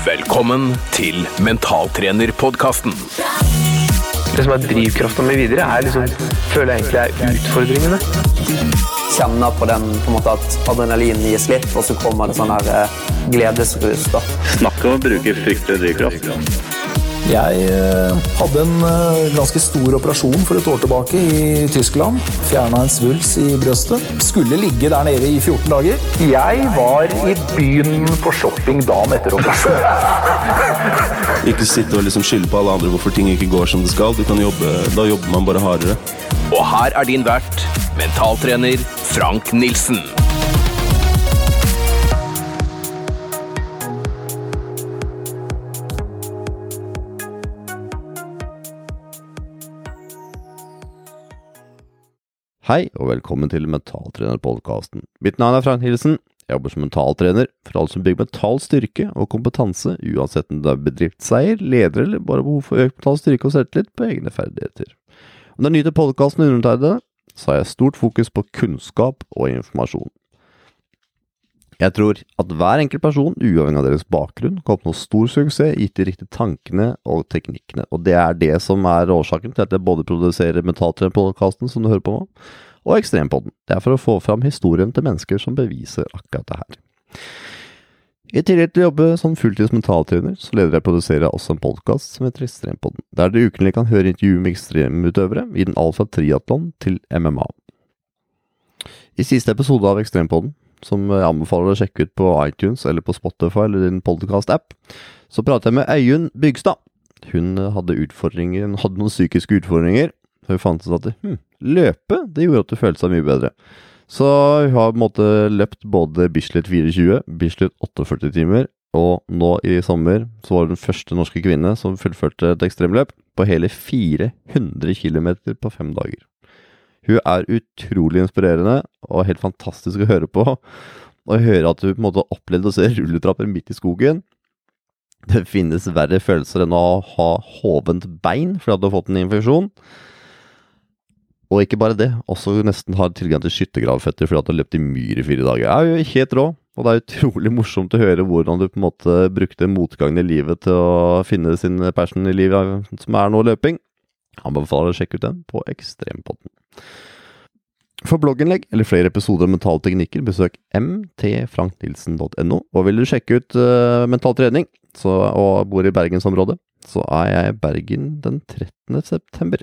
Velkommen til Mentaltrenerpodkasten. Det som er drivkrafta mi videre, er liksom, føler jeg egentlig er utfordringene. Kjenne på den på en måte at adrenalin gir slipp, og så kommer det sånn her eh, gledesrus. da. Snakk om å bruke fryktelig drivkraft. Jeg eh, hadde en eh, ganske stor operasjon for et år tilbake i Tyskland. Fjerna en svulst i brøstet. Skulle ligge der nede i 14 dager. Jeg var i byen på shopping dagen etter operasjonen. Ikke sitte og liksom skylde på alle andre hvorfor ting ikke går som det skal. Du kan jobbe, da jobber man bare hardere. Og her er din vert, mentaltrener Frank Nilsen. Hei, og velkommen til Mentaltrenerpodkasten. Mitt navn er Frank Nilsen. Jeg jobber som mentaltrener for alle som bygger mental styrke og kompetanse, uansett om det er bedriftseier, leder eller bare behov for økt mental styrke og selvtillit på egne ferdigheter. Om du er ny til podkasten og undertegnede, så har jeg stort fokus på kunnskap og informasjon. Jeg tror at hver enkelt person, uavhengig av deres bakgrunn, kan oppnå stor suksess gitt de riktige tankene og teknikkene, og det er det som er årsaken til at jeg både produserer Mentaltrenerpodkasten, som du hører på nå, og Ekstrempodden. Det er for å få fram historien til mennesker som beviser akkurat det her. I tillegg til å jobbe som fulltids mentaltrener, så leder jeg og produserer også en podkast som heter Ekstrempodden, der du ukentlig kan høre intervju med ekstremutøvere i den alfa triatlon til MMA. I siste episode av Ekstrempodden som jeg anbefaler å sjekke ut på iTunes eller på Spotify eller din podcast-app, så pratet jeg med Øyunn Bygstad. Hun hadde utfordringer, hun hadde noen psykiske utfordringer. Så hun fant ut at hm, løpe, det gjorde at du følte seg mye bedre. Så hun har på en måte løpt både Bislett 24, Bislett 48 timer, og nå i sommer så var hun den første norske kvinne som fullførte et ekstremløp på hele 400 km på fem dager. Hun er utrolig inspirerende og helt fantastisk å høre på. Og høre at hun på en måte opplevde å se rulletrapper midt i skogen. Det finnes verre følelser enn å ha hovent bein fordi du har fått en infeksjon. Og ikke bare det, også nesten har tilgang til skyttergravføtter fordi du har løpt i myr i fire dager. Det er jo helt rå, og det er utrolig morsomt å høre hvordan du på en måte brukte motgangen i livet til å finne sin passion i livet, som er nå løping. Anbefaler å sjekke ut den på Ekstrempodden. For blogginnlegg eller flere episoder av Mentale teknikker, besøk mtfranknilsen.no. Og vil du sjekke ut uh, mental trening så, og bor i bergensområdet, så er jeg i Bergen den 13. september.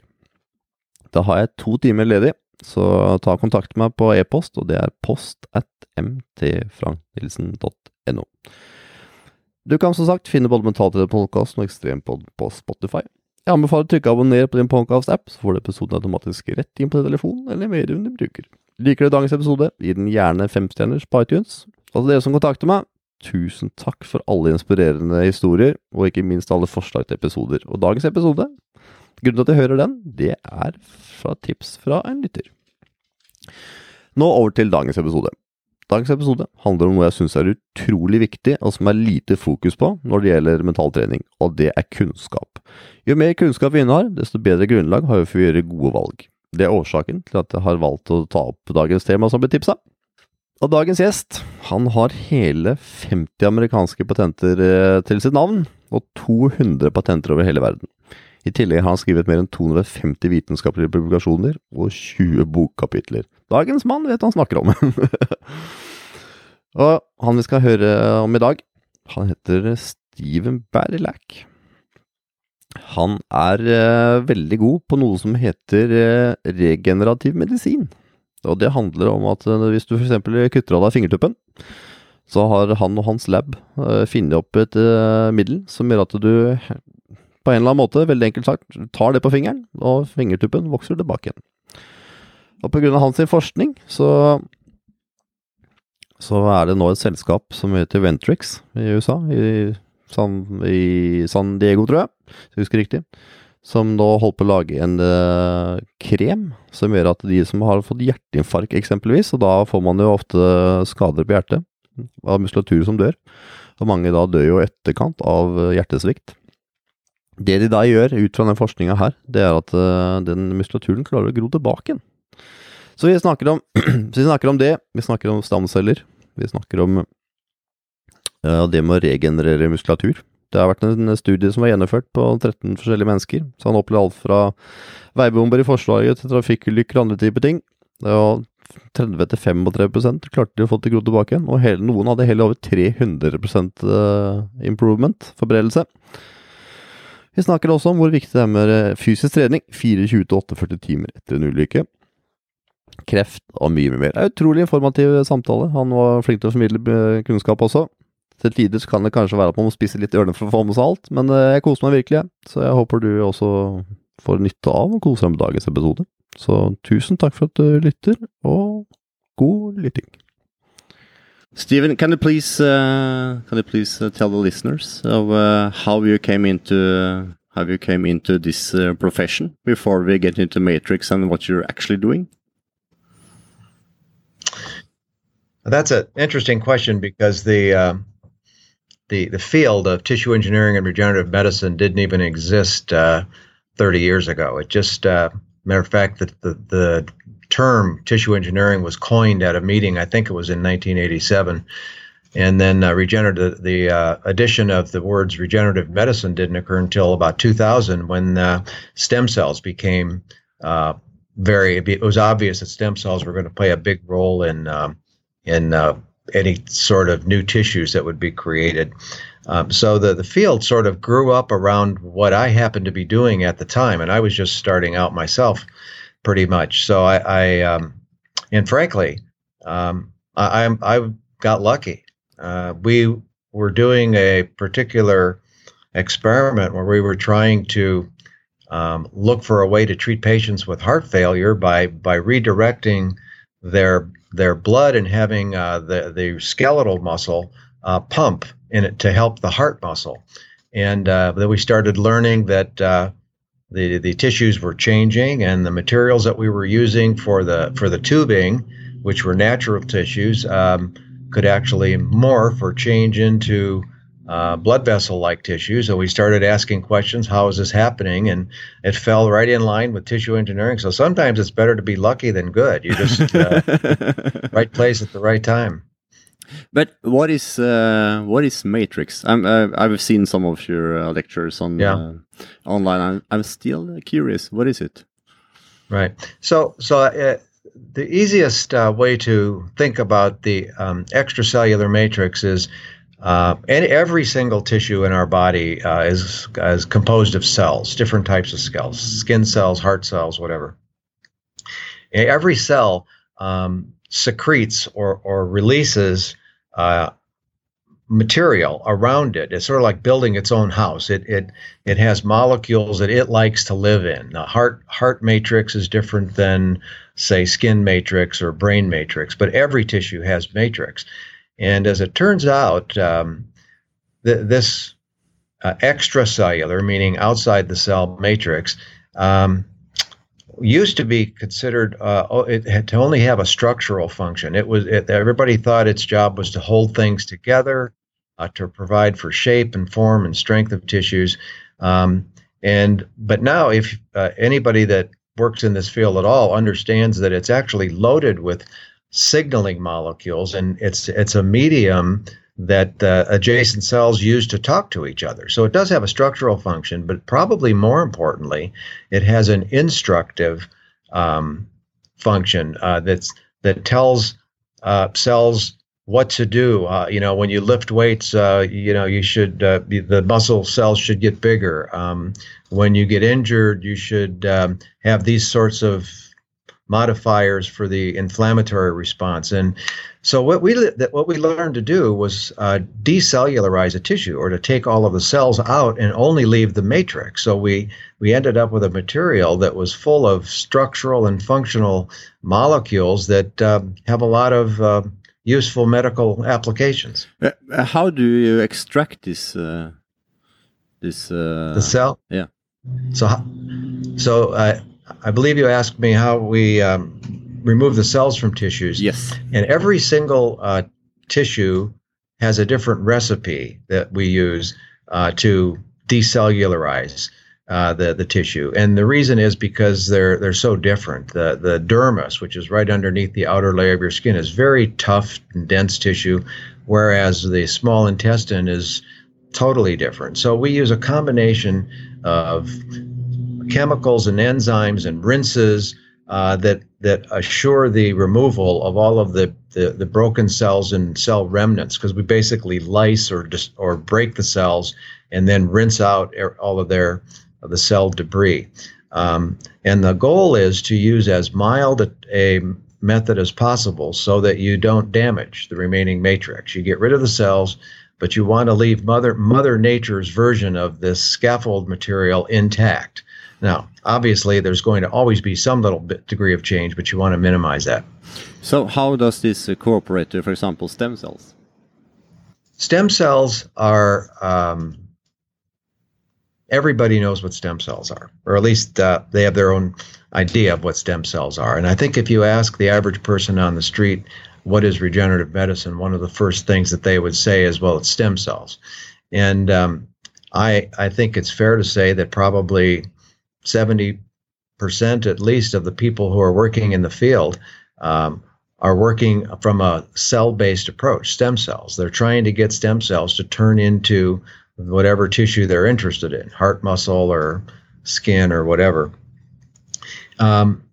Da har jeg to timer ledig, så ta kontakt med meg på e-post, og det er post at mtfranknilsen.no. Du kan som sagt finne både Mentaltrenerpodkasten og Ekstrempod på Spotify. Jeg anbefaler å trykke abonner på din podcast-app, så får du episoden automatisk rett inn på din telefon eller medium du bruker. Liker du dagens episode, gi den gjerne femstjerners på iTunes. Og til dere som kontakter meg, tusen takk for alle inspirerende historier, og ikke minst alle forslag til episoder. Og dagens episode, grunnen til at jeg hører den, det er fra tips fra en lytter. Nå over til dagens episode. Dagens episode handler om noe jeg syns er utrolig viktig, og som er lite fokus på når det gjelder mental trening, og det er kunnskap. Jo mer kunnskap vi innehar, desto bedre grunnlag har vi for å gjøre gode valg. Det er årsaken til at jeg har valgt å ta opp dagens tema som ble tipsa. Og dagens gjest, han har hele 50 amerikanske patenter eh, til sitt navn, og 200 patenter over hele verden. I tillegg har han skrevet mer enn 250 vitenskapelige publikasjoner og 20 bokkapitler. Dagens mann vet hva han snakker om. og han vi skal høre om i dag, han heter Steven Berlack. Han er eh, veldig god på noe som heter eh, regenerativ medisin. Og det handler om at eh, hvis du f.eks. kutter av deg fingertuppen, så har han og hans lab eh, funnet opp et eh, middel som gjør at du på en eller annen måte, veldig enkelt sagt, tar det på fingeren, og fingertuppen vokser tilbake igjen. Og av hans forskning, så så er det nå et selskap som heter Ventrix i USA, i San, i San Diego, tror jeg, hvis jeg husker riktig. Som nå holder på å lage en uh, krem som gjør at de som har fått hjerteinfarkt eksempelvis, og da får man jo ofte skader på hjertet av muskulatur som dør, og mange da dør jo etterkant av hjertesvikt. Det de da gjør ut fra den forskninga her, det er at uh, den muskulaturen klarer å gro tilbake igjen. Så vi snakker om, vi snakker om det, vi snakker om stamceller, vi snakker om ja, det med å regenerere muskulatur. Det har vært en studie som var gjennomført på 13 forskjellige mennesker. Så han opplevde alt fra veibomber i Forsvaret til trafikkulykker og andre typer ting. Var 30-35% klarte de å få til gro tilbake igjen, og hele, noen hadde hele over 300 eh, improvement, forbredelse. Vi snakker også om hvor viktig det er med eh, fysisk trening, 24-48 timer etter en ulykke. Kreft og mye mye mer. Er utrolig informativ samtale. Han var flink til å formidle eh, kunnskap også. Til tider kan det kanskje være at man må spise litt ørne for å få med seg alt, men eh, jeg koser meg virkelig, så jeg håper du også får nytte av å kose deg med dagens episode. Så tusen takk for at du lytter, og god lytting. Stephen, can you please uh, can you please uh, tell the listeners of uh, how you came into how you came into this uh, profession before we get into Matrix and what you're actually doing? That's an interesting question because the um, the the field of tissue engineering and regenerative medicine didn't even exist uh, 30 years ago. It just uh, matter of fact that the the term tissue engineering was coined at a meeting. I think it was in 1987. And then uh, regenerative, the uh, addition of the words regenerative medicine didn't occur until about 2000 when uh, stem cells became uh, very, it was obvious that stem cells were going to play a big role in, um, in uh, any sort of new tissues that would be created. Um, so the, the field sort of grew up around what I happened to be doing at the time. And I was just starting out myself pretty much. So I, I um, and frankly, um, I, I'm I got lucky. Uh, we were doing a particular experiment where we were trying to um, look for a way to treat patients with heart failure by by redirecting their their blood and having uh, the the skeletal muscle uh, pump in it to help the heart muscle. And uh, then we started learning that uh, the the tissues were changing and the materials that we were using for the for the tubing which were natural tissues um, could actually morph or change into uh, blood vessel like tissue so we started asking questions how is this happening and it fell right in line with tissue engineering so sometimes it's better to be lucky than good you just uh, right place at the right time but what is uh, what is Matrix? I'm, uh, I've seen some of your uh, lectures on Yeah. uh, online. I'm, I'm still curious. What is it? Right. So, so uh, the easiest uh, way to think about the um, extracellular matrix is, uh, and every single tissue in our body uh, is is composed of cells, different types of cells, skin cells, heart cells, whatever. Every cell um, secretes or or releases. Uh, material around it. It's sort of like building its own house. It it it has molecules that it likes to live in. The heart heart matrix is different than say skin matrix or brain matrix, but every tissue has matrix. And as it turns out, um, th- this uh, extracellular, meaning outside the cell matrix, um, used to be considered uh, it to only have a structural function. It was it, everybody thought its job was to hold things together, uh, to provide for shape and form and strength of tissues. Um, and but now, if uh, anybody that works in this field at all understands that it's actually loaded with signaling molecules, and it's it's a medium that uh, adjacent cells use to talk to each other. So it does have a structural function, but probably more importantly, it has an instructive um, function uh, that's that tells uh, cells what to do. Uh, you know, when you lift weights, uh, you know you should uh, be, the muscle cells should get bigger. Um, when you get injured, you should um, have these sorts of modifiers for the inflammatory response. And so what we what we learned to do was uh, decellularize a tissue, or to take all of the cells out and only leave the matrix. So we we ended up with a material that was full of structural and functional molecules that um, have a lot of uh, useful medical applications. Uh, how do you extract this uh, This uh, the cell. yeah. So, so uh, I believe you asked me how we um, remove the cells from tissues. Yes. And every single uh, tissue has a different recipe that we use uh, to decellularize uh, the the tissue, and the reason is because they're they're so different. The the dermis, which is right underneath the outer layer of your skin, is very tough and dense tissue, whereas the small intestine is totally different. So we use a combination of chemicals and enzymes and rinses uh, that that assure the removal of all of the, the, the broken cells and cell remnants because we basically lyse or just or break the cells and then rinse out er- all of their the cell debris. Um, and the goal is to use as mild a, a method as possible so that you don't damage the remaining matrix. You get rid of the cells, but you want to leave Mother Mother Nature's version of this scaffold material intact. Now, obviously, there's going to always be some little bit degree of change, but you want to minimize that. So how does this cooperate to, for example, stem cells? Stem cells are. Um, everybody knows what stem cells are, or at least uh, they have their own idea of what stem cells are. And I think if you ask the average person on the street what is regenerative medicine, one of the first things that they would say is, "Well, it's stem cells." And um, I I think it's fair to say that probably seventy percent at least of the people who are working in the field um, are working from a cell-based approach, stem cells. They're trying to get stem cells to turn into whatever tissue they're interested in, heart muscle or skin or whatever. Um,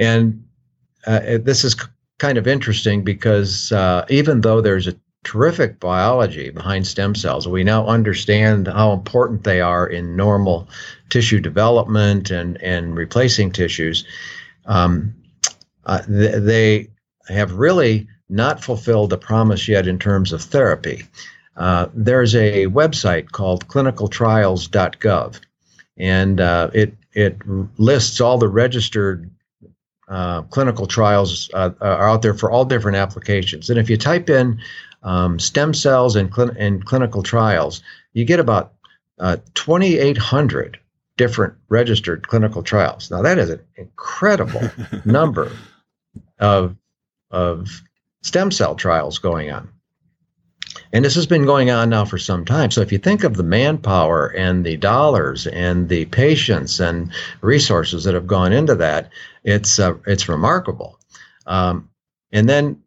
and uh, this is kind of interesting because uh, even though there's a terrific biology behind stem cells, we now understand how important they are in normal tissue development and, and replacing tissues. Um, uh, th- they have really not fulfilled the promise yet in terms of therapy. Uh, there's a website called clinicaltrials.gov, and uh, it it lists all the registered uh, clinical trials uh, are out there for all different applications. And if you type in um, stem cells and, clin- and clinical trials, you get about uh, 2,800 different registered clinical trials. Now that is an incredible number of of stem cell trials going on. And this has been going on now for some time. So if you think of the manpower and the dollars and the patience and resources that have gone into that, it's uh, it's remarkable. Um, and then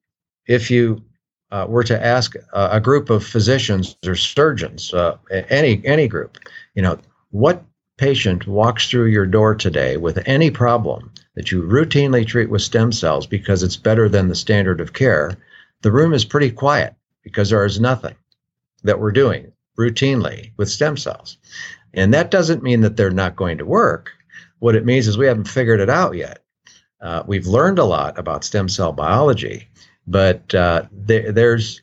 if you uh, were to ask a, group of physicians or surgeons, uh, any any group, you know, what patient walks through your door today with any problem that you routinely treat with stem cells because it's better than the standard of care, the room is pretty quiet because there is nothing that we're doing routinely with stem cells. And that doesn't mean that they're not going to work. What it means is we haven't figured it out yet. Uh, we've learned a lot about stem cell biology, but uh, there, there's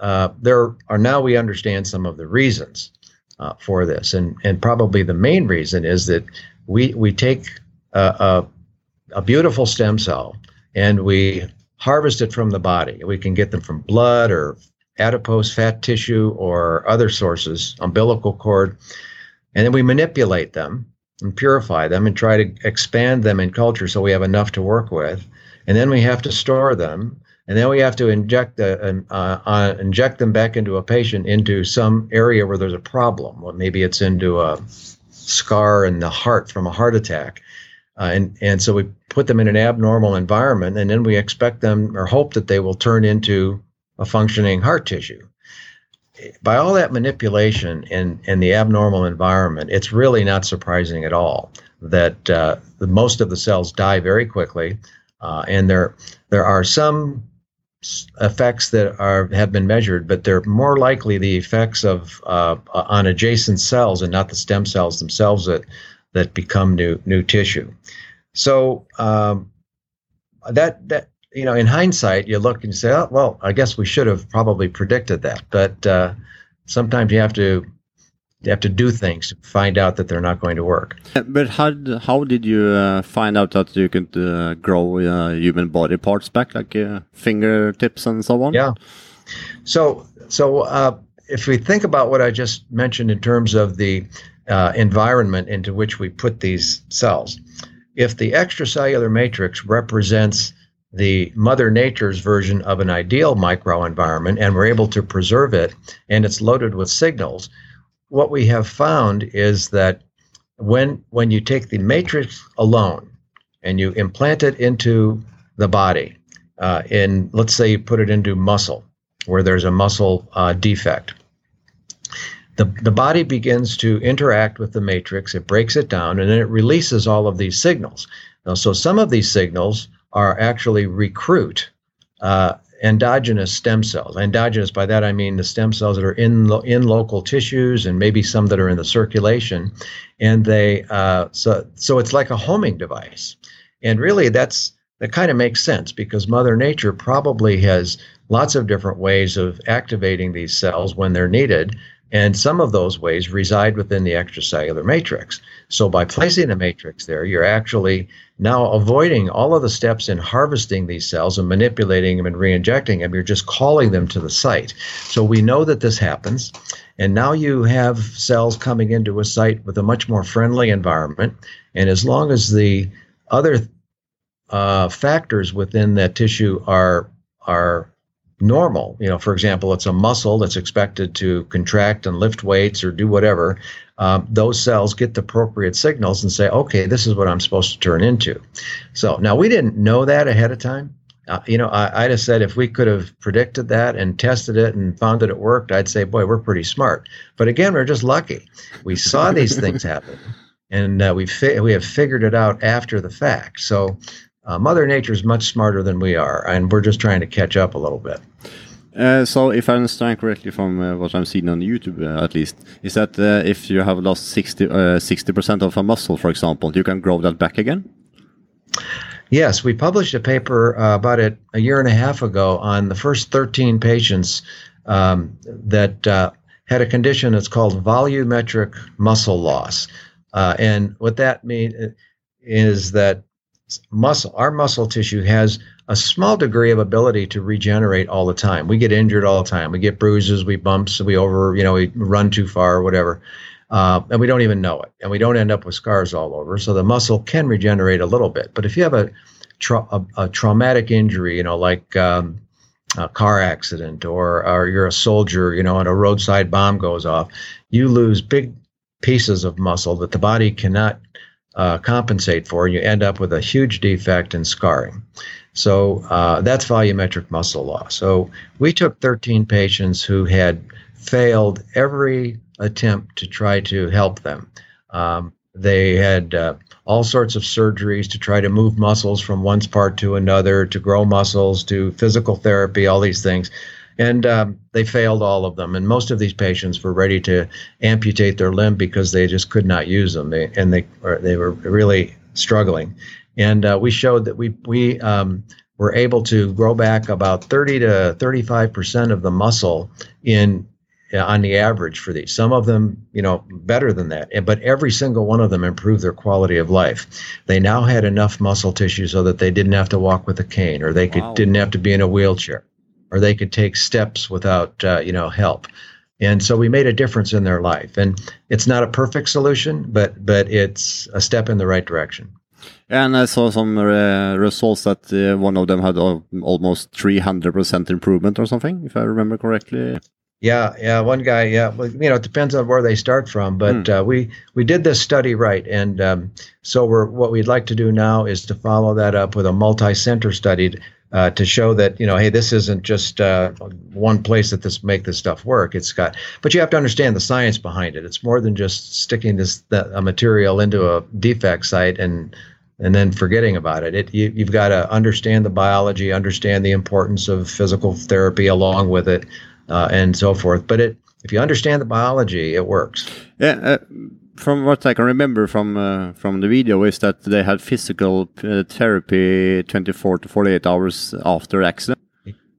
uh, there are now we understand some of the reasons uh, for this, and and probably the main reason is that we we take a, a, a beautiful stem cell and we harvest it from the body. We can get them from blood or adipose fat tissue or other sources, umbilical cord, and then we manipulate them and purify them and try to expand them in culture so we have enough to work with. And then we have to store them, and then we have to inject the, uh, uh, inject them back into a patient into some area where there's a problem. Well, maybe it's into a scar in the heart from a heart attack. Uh, and and so we put them in an abnormal environment, and then we expect them or hope that they will turn into a functioning heart tissue. By all that manipulation and and the abnormal environment, it's really not surprising at all that uh, most of the cells die very quickly, uh, and there there are some effects that are have been measured, but they're more likely the effects of uh, on adjacent cells and not the stem cells themselves that that become new new tissue. So um, that that you know, in hindsight, you look and you say, "Oh, well, I guess we should have probably predicted that." But uh, sometimes you have to you have to do things to find out that they're not going to work. But how how did you uh, find out that you could uh, grow uh, human body parts back, like uh, fingertips and so on? Yeah. So so uh, if we think about what I just mentioned in terms of the uh, environment into which we put these cells, if the extracellular matrix represents the mother nature's version of an ideal microenvironment and we're able to preserve it and it's loaded with signals what we have found is that when when you take the matrix alone and you implant it into the body uh, in let's say you put it into muscle where there's a muscle uh, defect the, the body begins to interact with the matrix it breaks it down and then it releases all of these signals. Now, so some of these signals are actually recruit uh, endogenous stem cells. Endogenous, by that I mean the stem cells that are in lo- in local tissues and maybe some that are in the circulation, and they uh, so so it's like a homing device, and really that's that kind of makes sense because Mother Nature probably has lots of different ways of activating these cells when they're needed. And some of those ways reside within the extracellular matrix. So by placing a matrix there, you're actually now avoiding all of the steps in harvesting these cells and manipulating them and re-injecting them. You're just calling them to the site. So we know that this happens. And now you have cells coming into a site with a much more friendly environment. And as long as the other uh, factors within that tissue are are normal. You know, for example, it's a muscle that's expected to contract and lift weights or do whatever. Um, those cells get the appropriate signals and say, okay, this is what I'm supposed to turn into. So now we didn't know that ahead of time. Uh, you know, I, I'd have said if we could have predicted that and tested it and found that it worked, I'd say, boy, we're pretty smart. But again, we're just lucky. We saw these things happen, and uh, we fi- we have figured it out after the fact. So uh, Mother Nature is much smarter than we are, and we're just trying to catch up a little bit. Uh, so, if I understand correctly from uh, what I'm seeing on YouTube, uh, at least, is that uh, if you have lost 60 percent of a muscle, for example, you can grow that back again? Yes, we published a paper uh, about it a year and a half ago on the first 13 patients um, that uh, had a condition that's called volumetric muscle loss. Uh, and what that means is that muscle, our muscle tissue has a small degree of ability to regenerate all the time. We get injured all the time. We get bruises, we bumps, we over, you know, we run too far or whatever. Uh, and we don't even know it, and we don't end up with scars all over. So the muscle can regenerate a little bit, but if you have a, tra- a, a traumatic injury, you know, like um, a car accident, or or you're a soldier, you know, and a roadside bomb goes off, you lose big pieces of muscle that the body cannot uh, compensate for, you end up with a huge defect and scarring. So uh, that's volumetric muscle loss. So we took 13 patients who had failed every attempt to try to help them. Um, they had uh, all sorts of surgeries to try to move muscles from one part to another, to grow muscles, to physical therapy, all these things. And um, they failed all of them. And most of these patients were ready to amputate their limb because they just could not use them. They, and they, they were really struggling. And uh, we showed that we, we um, were able to grow back about 30 to 35% of the muscle in on the average for these. Some of them, you know, better than that, but every single one of them improved their quality of life. They now had enough muscle tissue so that they didn't have to walk with a cane, or they could wow. didn't have to be in a wheelchair, or they could take steps without, uh, you know, help. And so we made a difference in their life. And it's not a perfect solution, but but it's a step in the right direction. And I saw some uh, results that uh, one of them had almost 300% improvement or something, if I remember correctly. Yeah, yeah, one guy. Yeah, well, you know, it depends on where they start from, but mm. uh, we we did this study right, and um, so we're what we'd like to do now is to follow that up with a multi-center study uh, to show that you know, hey, this isn't just uh, one place that this make this stuff work. It's got, but you have to understand the science behind it. It's more than just sticking this a material into a defect site and and then forgetting about it. It you, you've got to understand the biology, understand the importance of physical therapy along with it uh, and so forth. But it, if you understand the biology, it works. Yeah. From what I can remember from uh, from the video is that they had physical uh, therapy 24 to 48 hours after accident.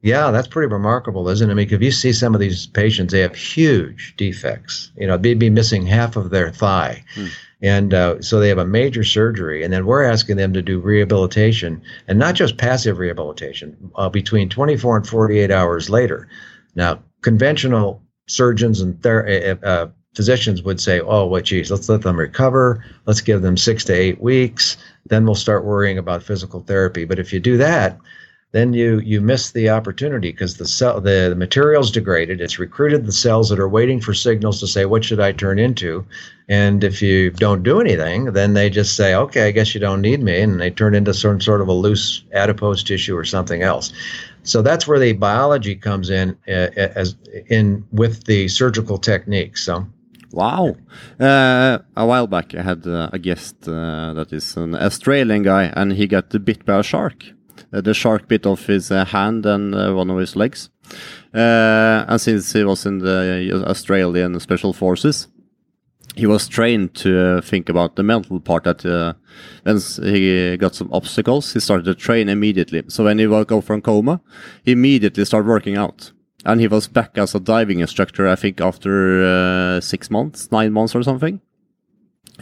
Yeah, that's pretty remarkable, isn't it? I mean, if you see some of these patients, they have huge defects. You know, they'd be missing half of their thigh. Hmm. And uh, so they have a major surgery, and then we're asking them to do rehabilitation, and not just passive rehabilitation, uh, between 24 and 48 hours later. Now, conventional surgeons and ther- uh, uh, physicians would say, "Oh, what? Geez, let's let them recover. Let's give them six to eight weeks. Then we'll start worrying about physical therapy." But if you do that, then you you miss the opportunity because the cell the, the material's degraded. It's recruited the cells that are waiting for signals to say, "What should I turn into?" And if you don't do anything, then they just say, "Okay, I guess you don't need me," and they turn into some sort of a loose adipose tissue or something else. So that's where the biology comes in uh, as in with the surgical techniques. So. Wow. Uh, a while back, I had uh, a guest uh, that is an Australian guy, and he got bit by a shark. Uh, the shark bit off his uh, hand and uh, one of his legs. and since he was in the Australian Special Forces, he was trained to think about the mental part that uh, when he got some obstacles, he started to train immediately. So when he woke up from coma, he immediately started working out. And he was back as a diving instructor, I think, after uh, six months, nine months or something.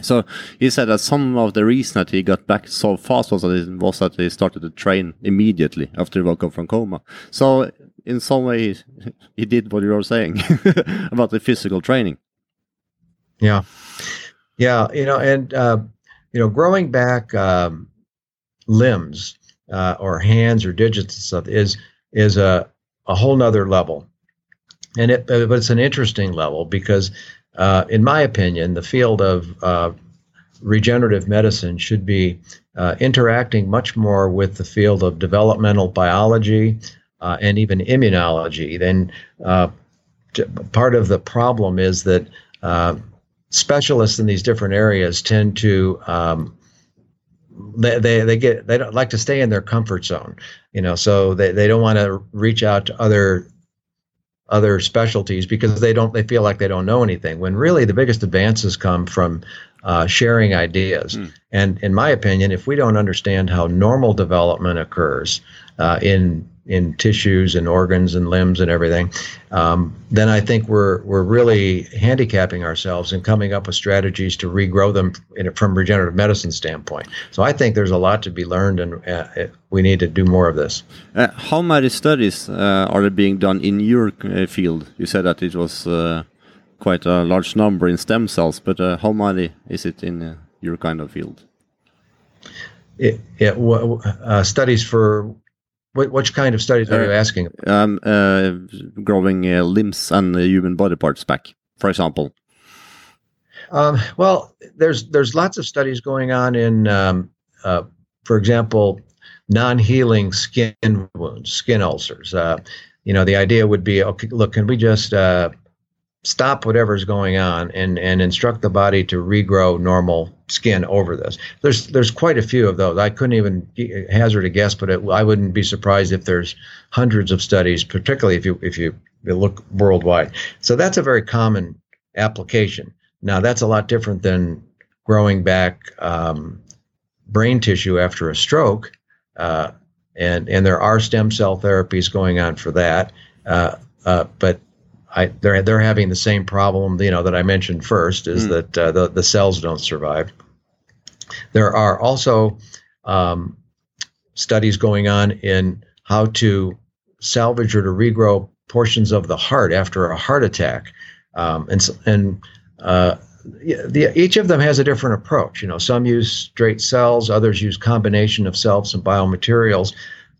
So he said that some of the reason that he got back so fast was that, he, was that he started to train immediately after he woke up from coma. So in some way, he did what you were saying about the physical training. Yeah, yeah, you know, and uh, you know, growing back um, limbs uh, or hands or digits and stuff is is a a whole nother level, and it but it's an interesting level because uh, in my opinion, the field of uh, regenerative medicine should be uh, interacting much more with the field of developmental biology uh, and even immunology. Then uh, part of the problem is that uh, specialists in these different areas tend to um, they, they, they get they don't like to stay in their comfort zone you know so they, they don't want to reach out to other other specialties because they don't they feel like they don't know anything when really the biggest advances come from uh, sharing ideas mm. and in my opinion if we don't understand how normal development occurs uh, in in tissues and organs and limbs and everything, um, then I think we're we're really handicapping ourselves and coming up with strategies to regrow them in, from regenerative medicine standpoint. So I think there's a lot to be learned, and uh, we need to do more of this. Uh, how many studies uh, are being done in your uh, field? You said that it was uh, quite a large number in stem cells, but uh, how many is it in your kind of field? It, it studies for what, which kind of studies are you uh, asking? Um, uh, growing uh, limbs and human body parts back, for example. Um, well, there's there's lots of studies going on in, um, uh, for example, non-healing skin wounds, skin ulcers. Uh, you know, the idea would be, okay, look, can we just uh, stop whatever's going on and and instruct the body to regrow normal skin over this. There's there's quite a few of those. I couldn't even hazard a guess, but it, I wouldn't be surprised if there's hundreds of studies, particularly if you if you look worldwide. So that's a very common application. Now that's a lot different than growing back um, brain tissue after a stroke, uh, and and there are stem cell therapies going on for that. Uh, uh, but I, they're they're having the same problem, you know, that I mentioned first, is mm. that uh, the the cells don't survive. There are also um, studies going on in how to salvage or to regrow portions of the heart after a heart attack, um, and and uh, the, each of them has a different approach. You know, some use straight cells, others use combination of cells and biomaterials.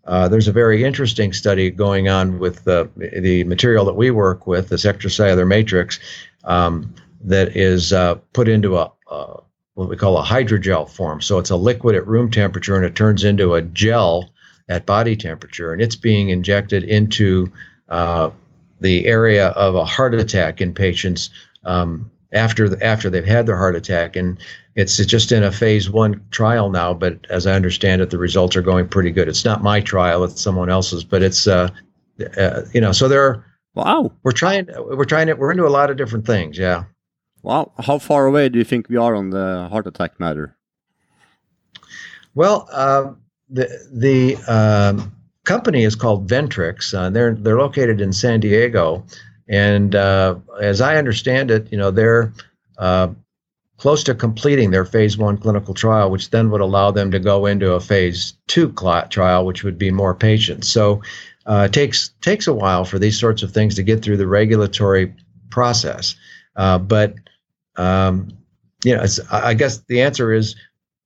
Uh, there's a very interesting study going on with the, the material that we work with, this extracellular matrix, um, that is uh, put into a, a, what we call a hydrogel form. So it's a liquid at room temperature and it turns into a gel at body temperature, and it's being injected into uh, the area of a heart attack in patients um, after the, after they've had their heart attack. And it's just in a phase one trial now, but as I understand it, the results are going pretty good. It's not my trial; it's someone else's, but it's uh, uh you know, so there. Wow, we're trying. We're trying to. We're into a lot of different things. Yeah. Wow, how far away do you think we are on the heart attack matter? Well, uh, the the um, company is called Ventrix. Uh, they're they're located in San Diego, and uh, as I understand it, you know, they're uh, close to completing their phase one clinical trial, which then would allow them to go into a phase two trial, which would be more patients. So uh, it takes takes a while for these sorts of things to get through the regulatory process. Uh, but um, you know, I guess the answer is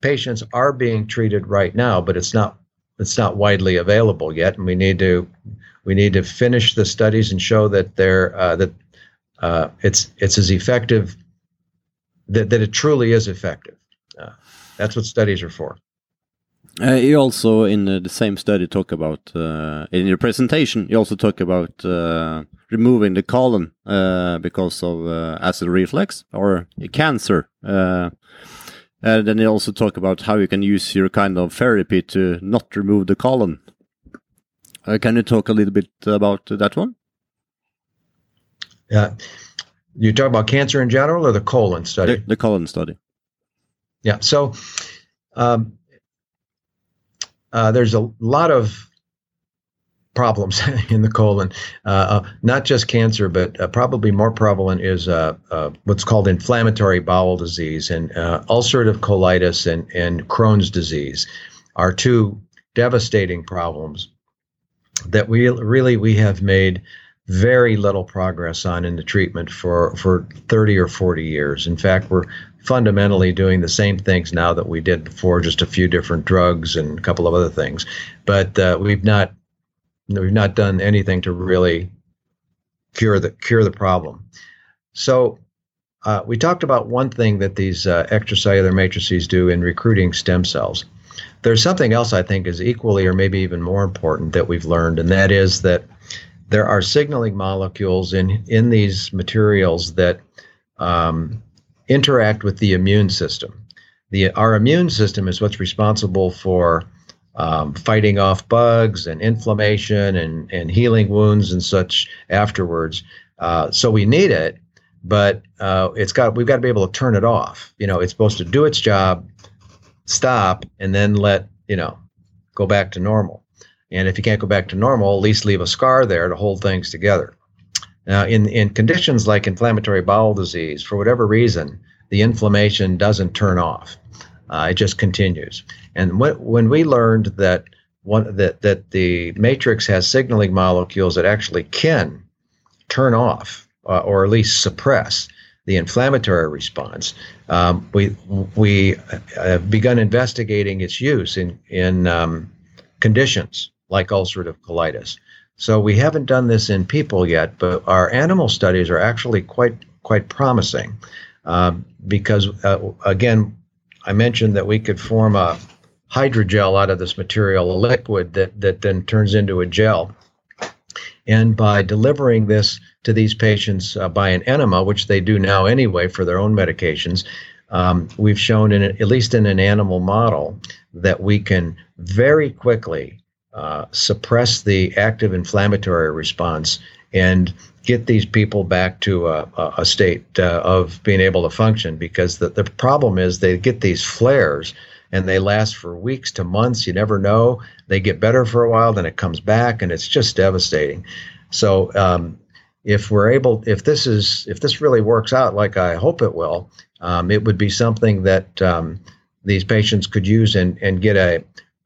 patients are being treated right now, but it's not it's not widely available yet, and we need to we need to finish the studies and show that they're uh, that uh, it's it's as effective that, that it truly is effective. Uh, that's what studies are for. Uh, you also, in uh, the same study, talk about uh, in your presentation. You also talk about uh, removing the colon uh, because of uh, acid reflux or cancer. and then you also talk about how you can use your kind of therapy to not remove the colon. can you talk a little bit about that one? Yeah, you talk about cancer in general or the colon study? The, the colon study. Yeah. So. Um, uh, there's a lot of problems in the colon. Uh, uh, not just cancer, but uh, probably more prevalent is uh, uh, what's called inflammatory bowel disease and ulcerative colitis and, and Crohn's disease are two devastating problems that we really we have made very little progress on in the treatment for for 30 or 40 years. In fact, we're fundamentally doing the same things now that we did before, just a few different drugs and a couple of other things. But uh, we've not we've not done anything to really cure the cure the problem. So uh, we talked about one thing that these uh, extracellular matrices do in recruiting stem cells. There's something else I think is equally or maybe even more important that we've learned, and that is that there are signaling molecules in in these materials that um, interact with the immune system. The, our immune system is what's responsible for um, fighting off bugs and inflammation and, and healing wounds and such afterwards. Uh, so we need it, but uh, it's got we've got to be able to turn it off. You know, it's supposed to do its job, stop, and then let you know go back to normal. And if you can't go back to normal, at least leave a scar there to hold things together. Now, in, in conditions like inflammatory bowel disease, for whatever reason, the inflammation doesn't turn off. Uh, it just continues. And when, when we learned that one that that the matrix has signaling molecules that actually can turn off uh, or at least suppress the inflammatory response, um, we we have begun investigating its use in in um, conditions like ulcerative colitis. So we haven't done this in people yet, but our animal studies are actually quite quite promising uh, because uh, again, I mentioned that we could form a hydrogel out of this material, a liquid that that then turns into a gel. And by delivering this to these patients uh, by an enema, which they do now anyway for their own medications, um, we've shown in at least in an animal model that we can very quickly uh, suppress the active inflammatory response and get these people back to a, a state uh, of being able to function. Because the, the problem is they get these flares and they last for weeks to months. You never know. They get better for a while then it comes back and it's just devastating. So um, if we're able if this is if this really works out like i hope it will um, it would be something that um, these patients could use and, and get a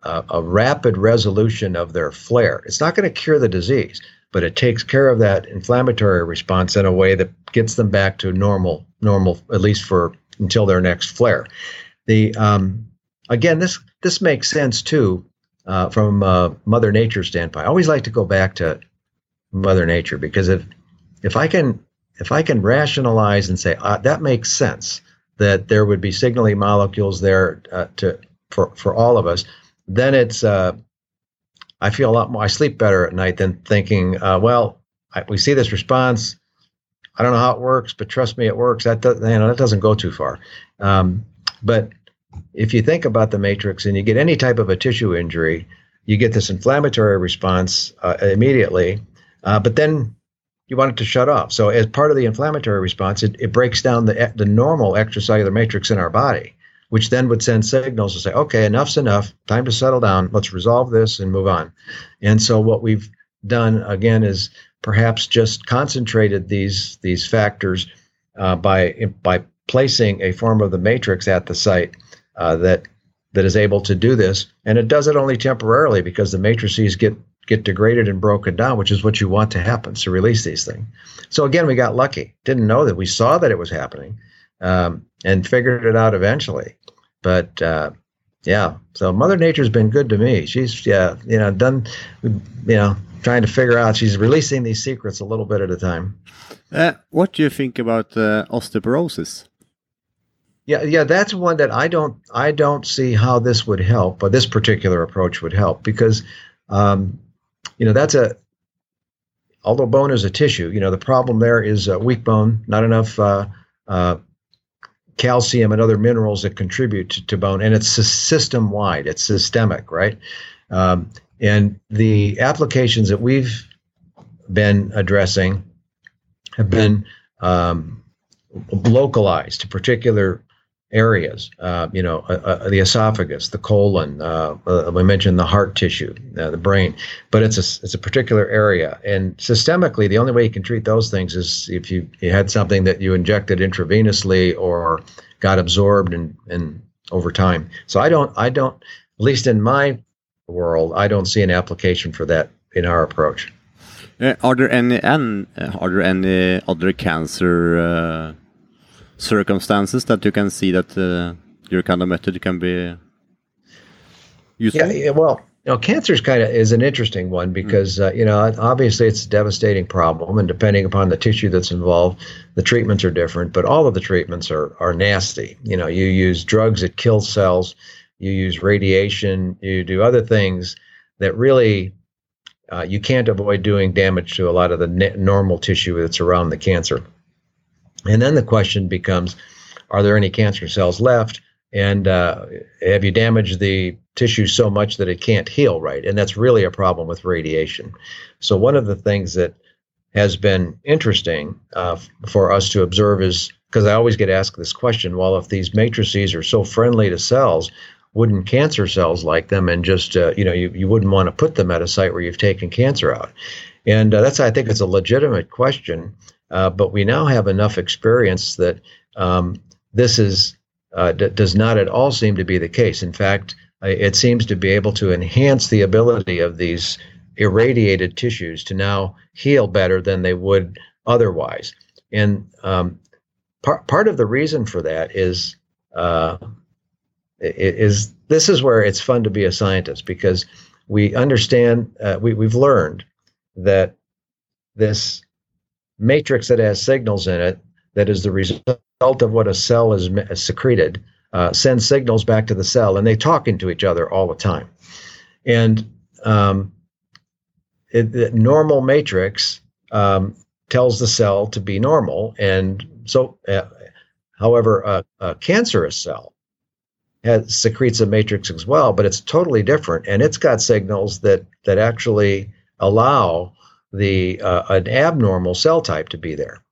a, rapid resolution of their flare. It's not going to cure the disease, but it takes care of that inflammatory response in a way that gets them back to normal, normal at least for until their next flare. The um, again, this this makes sense too uh, from Mother Nature standpoint. I always like to go back to Mother Nature because if if I can if I can rationalize and say uh, that makes sense that there would be signaling molecules there uh, to for for all of us, then it's uh, I feel a lot more. I sleep better at night than thinking, uh, well, I, we see this response. I don't know how it works, but trust me, it works. That does, you know, that doesn't go too far. Um, but if you think about the matrix and you get any type of a tissue injury, you get this inflammatory response uh, immediately, uh, but then you want it to shut off. So as part of the inflammatory response, it, it breaks down the the normal extracellular matrix in our body which then would send signals to say, okay, enough's enough, time to settle down, let's resolve this and move on. And so what we've done again is perhaps just concentrated these these factors uh, by by placing a form of the matrix at the site uh, that that is able to do this, and it does it only temporarily because the matrices get get degraded and broken down, which is what you want to happen to release these things. So again, we got lucky. Didn't know that we saw that it was happening, um, and figured it out eventually. But uh, yeah, so Mother Nature's been good to me. She's yeah, you know, done, you know, trying to figure out. She's releasing these secrets a little bit at a time. Uh, what do you think about uh, osteoporosis? Yeah, yeah, that's one that I don't I don't see how this would help, but this particular approach would help because um, you know that's a although bone is a tissue, you know the problem there is uh, weak bone, not enough uh, uh, calcium and other minerals that contribute to, to bone, and it's system wide, it's systemic, right? Um, and the applications that we've been addressing have been um, localized to particular areas. Uh, you know, uh, uh, the esophagus, the colon. Uh, uh, we mentioned the heart tissue, uh, the brain, but it's a it's a particular area. And systemically, the only way you can treat those things is if you, you had something that you injected intravenously or got absorbed and and over time. So I don't I don't at least in my world I don't see an application for that in our approach. are there any and are there any other cancer? Circumstances that you can see that uh, your kind of method can be useful? Yeah, yeah well, you know, cancer is kind of is an interesting one because uh, you know obviously it's a devastating problem, and depending upon the tissue that's involved, the treatments are different. But all of the treatments are are nasty. You know, you use drugs that kill cells, you use radiation, you do other things that really uh, you can't avoid doing damage to a lot of the normal tissue that's around the cancer. And then the question becomes are there any cancer cells left? And uh, have you damaged the tissue so much that it can't heal right? And that's really a problem with radiation. So, one of the things that has been interesting uh, for us to observe is because I always get asked this question well, if these matrices are so friendly to cells, wouldn't cancer cells like them and just, uh, you know, you, you wouldn't want to put them at a site where you've taken cancer out? And uh, that's, I think, it's a legitimate question. Uh, but we now have enough experience that um, this is uh, d- does not at all seem to be the case. In fact, it seems to be able to enhance the ability of these irradiated tissues to now heal better than they would otherwise. And um, part part of the reason for that is uh, is this is where it's fun to be a scientist because we understand uh, we we've learned that this matrix that has signals in it that is the result of what a cell is secreted uh, sends signals back to the cell and they talk into each other all the time. And um, it, the normal matrix um, tells the cell to be normal and so uh, however a, a cancerous cell has, secretes a matrix as well but it's totally different and it's got signals that that actually allow the uh, an abnormal cell type to be there.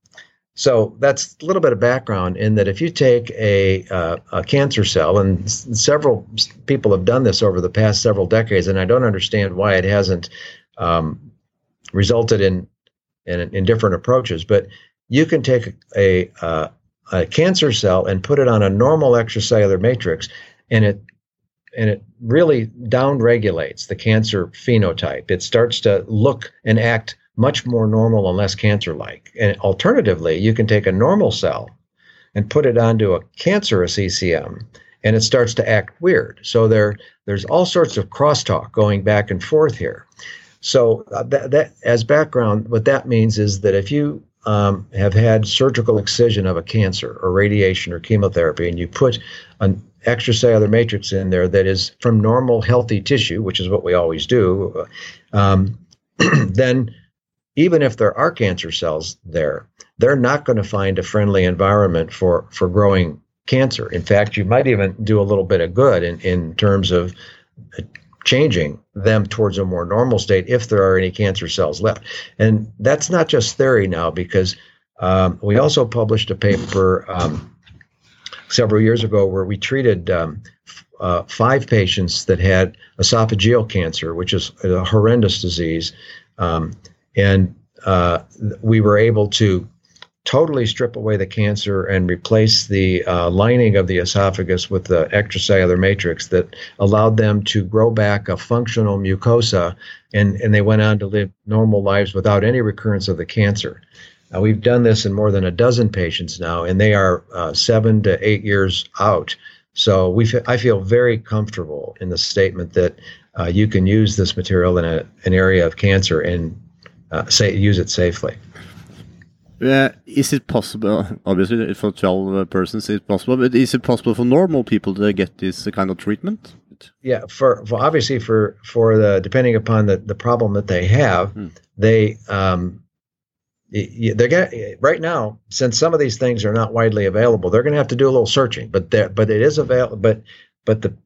So that's a little bit of background in that if you take a, uh, a cancer cell, and s- several people have done this over the past several decades, and I don't understand why it hasn't um, resulted in, in, in different approaches. But you can take a, a, a cancer cell and put it on a normal extracellular matrix, and it and it really downregulates the cancer phenotype. It starts to look and act much more normal and less cancer like. And alternatively, you can take a normal cell and put it onto a cancerous ECM and it starts to act weird. So there there's all sorts of crosstalk going back and forth here. So uh, that, that as background, what that means is that if you um, have had surgical excision of a cancer or radiation or chemotherapy, and you put an extracellular matrix in there that is from normal healthy tissue, which is what we always do, um, then even if there are cancer cells there, they're not going to find a friendly environment for, for growing cancer. In fact, you might even do a little bit of good in, in terms of changing them towards a more normal state if there are any cancer cells left. And that's not just theory now, because um, we also published a paper um, several years ago where we treated um, uh, five patients that had esophageal cancer, which is a horrendous disease. Um, and uh, we were able to totally strip away the cancer and replace the uh, lining of the esophagus with the extracellular matrix that allowed them to grow back a functional mucosa, and, and they went on to live normal lives without any recurrence of the cancer. Uh, we've done this in more than a dozen patients now, and they are uh, seven to eight years out. So we, f- I feel very comfortable in the statement that uh, you can use this material in a, an area of cancer and uh, say use it safely. Is it possible? Obviously, for twelve uh, persons, it's possible. But is it possible for normal people to get this kind of treatment? Yeah, for, for obviously for for the depending upon the the problem that they have, Hmm. they um, they're gonna right now since some of these things are not widely available, they're gonna have to do a little searching. But but it is available. But but the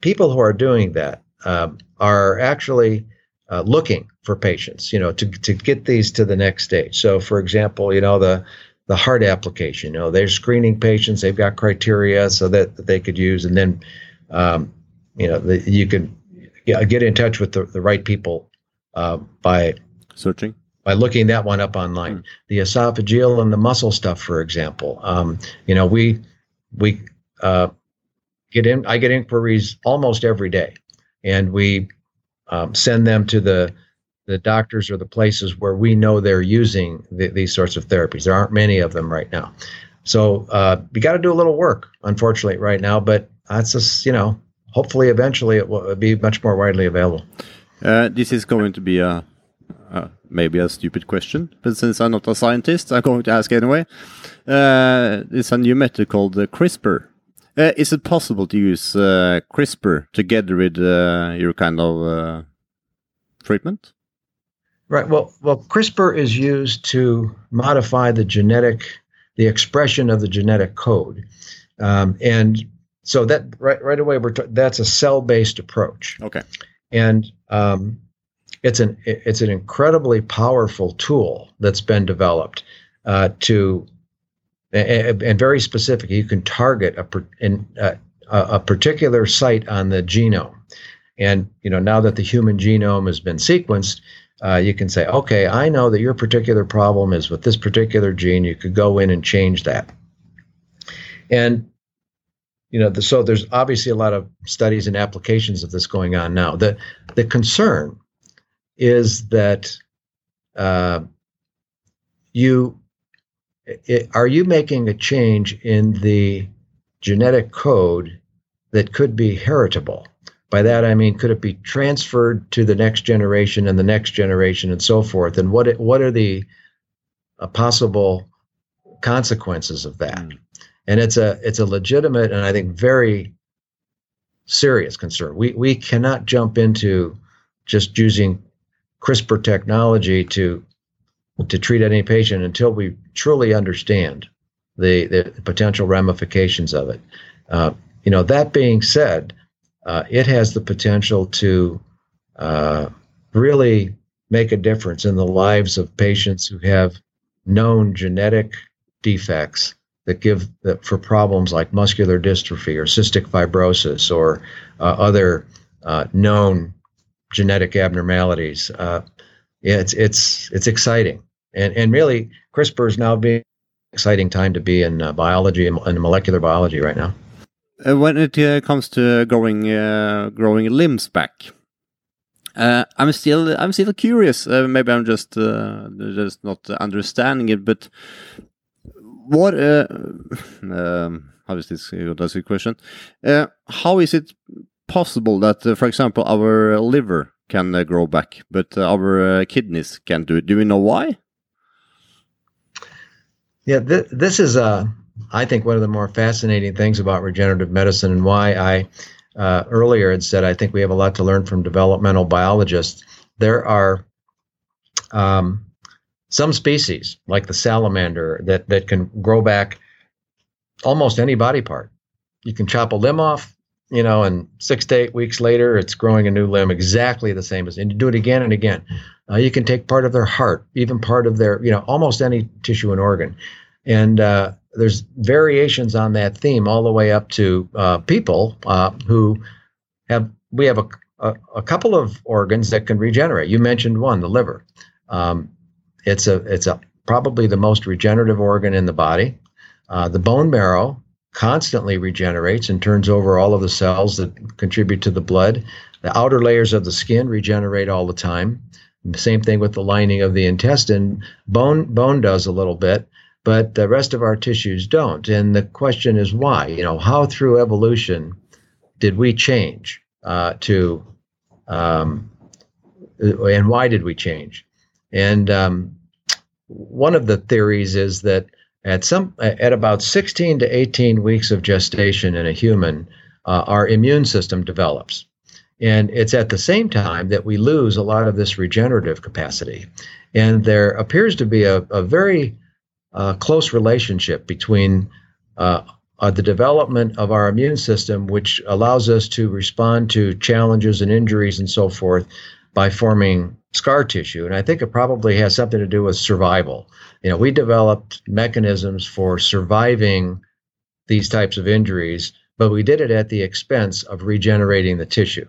people who are doing that um, are actually uh, looking for patients, you know, to to get these to the next stage. So, for example, you know the the heart application, you know, they're screening patients. They've got criteria so that, that they could use, and then um, you know the, you can yeah, get in touch with the, the right people uh, by Searching. By looking that one up online. The esophageal and the muscle stuff, for example. Um, you know, we we uh, get in. I get inquiries almost every day, and we um, send them to the the doctors or the places where we know they're using th- these sorts of therapies. There aren't many of them right now, so uh, we got to do a little work, unfortunately, right now. But that's just you know, hopefully, eventually, it will be much more widely available. Uh, this is going to be a uh, maybe a stupid question, but since I'm not a scientist, I'm going to ask anyway. Uh, it's a new method called uh, CRISPR. Uh, is it possible to use uh, CRISPR together with uh, your kind of uh, treatment? Right. Well, well, CRISPR is used to modify the genetic, the expression of the genetic code, um, and so that right right away we're that's a cell-based approach, Okay. and um, it's an it's an incredibly powerful tool that's been developed uh, to and, very specific. You can target a in, a a particular site on the genome, and you know now that the human genome has been sequenced uh, you can say, okay, I know that your particular problem is with this particular gene. You could go in and change that. And, you know, the, so there's obviously a lot of studies and applications of this going on now. The, the concern is that uh, you it, are you making a change in the genetic code that could be heritable? By that I mean, could it be transferred to the next generation and the next generation and so forth? And what what are the uh, possible consequences of that? And it's a it's a legitimate and I think very serious concern. We we cannot jump into just using CRISPR technology to to treat any patient until we truly understand the the potential ramifications of it. Uh, you know, that being said, uh, it has the potential to uh, really make a difference in the lives of patients who have known genetic defects that give that for problems like muscular dystrophy or cystic fibrosis or uh, other uh, known genetic abnormalities. Uh, it's it's it's exciting, and and really CRISPR is now being exciting time to be in uh, biology and, molecular biology right now. Uh, when it uh, comes to growing uh, growing limbs back, uh, I'm still I'm still curious. Uh, maybe I'm just just not understanding it. But what? Um, how is this? That's a question. How is it possible that, uh, for example, our liver can uh, grow back, but uh, our kidneys can't do it? Do we know why? Yeah, th- this is, uh, I think, one of the more fascinating things about regenerative medicine and why I uh, earlier had said I think we have a lot to learn from developmental biologists. There are um, some species, like the salamander, that, that can grow back almost any body part. You can chop a limb off, you know, and six to eight weeks later, it's growing a new limb exactly the same as, and you do it again and again. Uh, you can take part of their heart, even part of their, you know, almost any tissue and organ. And uh, there's variations on that theme all the way up to uh, people uh, who have, we have a, a, a, couple of organs that can regenerate. You mentioned one, the liver. Um, it's a, it's a probably the most regenerative organ in the body. Uh, the bone marrow constantly regenerates and turns over all of the cells that contribute to the blood. The outer layers of the skin regenerate all the time. Same thing with the lining of the intestine. Bone bone does a little bit, but the rest of our tissues don't. And the question is why? You know, how through evolution did we change uh, to, um, and why did we change? And um, one of the theories is that at some at about 16 to 18 weeks of gestation in a human, uh, our immune system develops. And it's at the same time that we lose a lot of this regenerative capacity. And there appears to be a, a very uh, close relationship between uh, uh, the development of our immune system, which allows us to respond to challenges and injuries and so forth by forming scar tissue. And I think it probably has something to do with survival. You know, we developed mechanisms for surviving these types of injuries, but we did it at the expense of regenerating the tissue.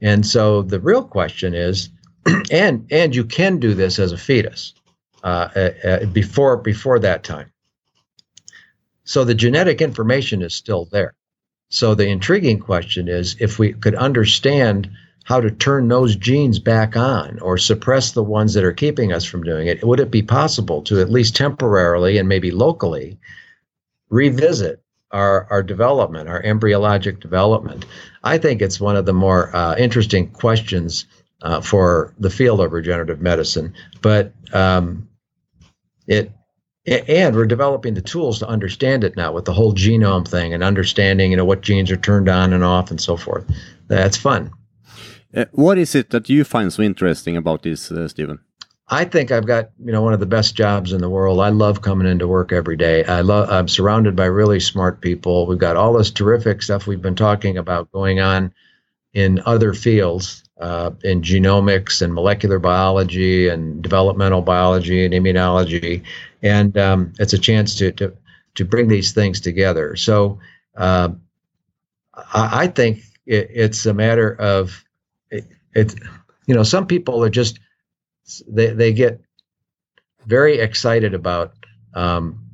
And so the real question is, and and you can do this as a fetus uh, uh, uh, before before that time. So the genetic information is still there. So the intriguing question is if we could understand how to turn those genes back on or suppress the ones that are keeping us from doing it, would it be possible to at least temporarily and maybe locally revisit our, our development, our embryologic development? I think it's one of the more uh, interesting questions uh, for the field of regenerative medicine. But um, it and we're developing the tools to understand it now with the whole genome thing and understanding you know what genes are turned on and off and so forth. That's fun. Uh, what is it that you find so interesting about this, uh, Stephen? I think I've got you know one of the best jobs in the world. I love coming into work every day. I love I'm surrounded by really smart people. We've got all this terrific stuff we've been talking about going on in other fields, uh, in genomics and molecular biology and developmental biology and immunology, and um, it's a chance to to to bring these things together. So uh, I, think it, it's a matter of it, it's you know some people are just they they get very excited about um,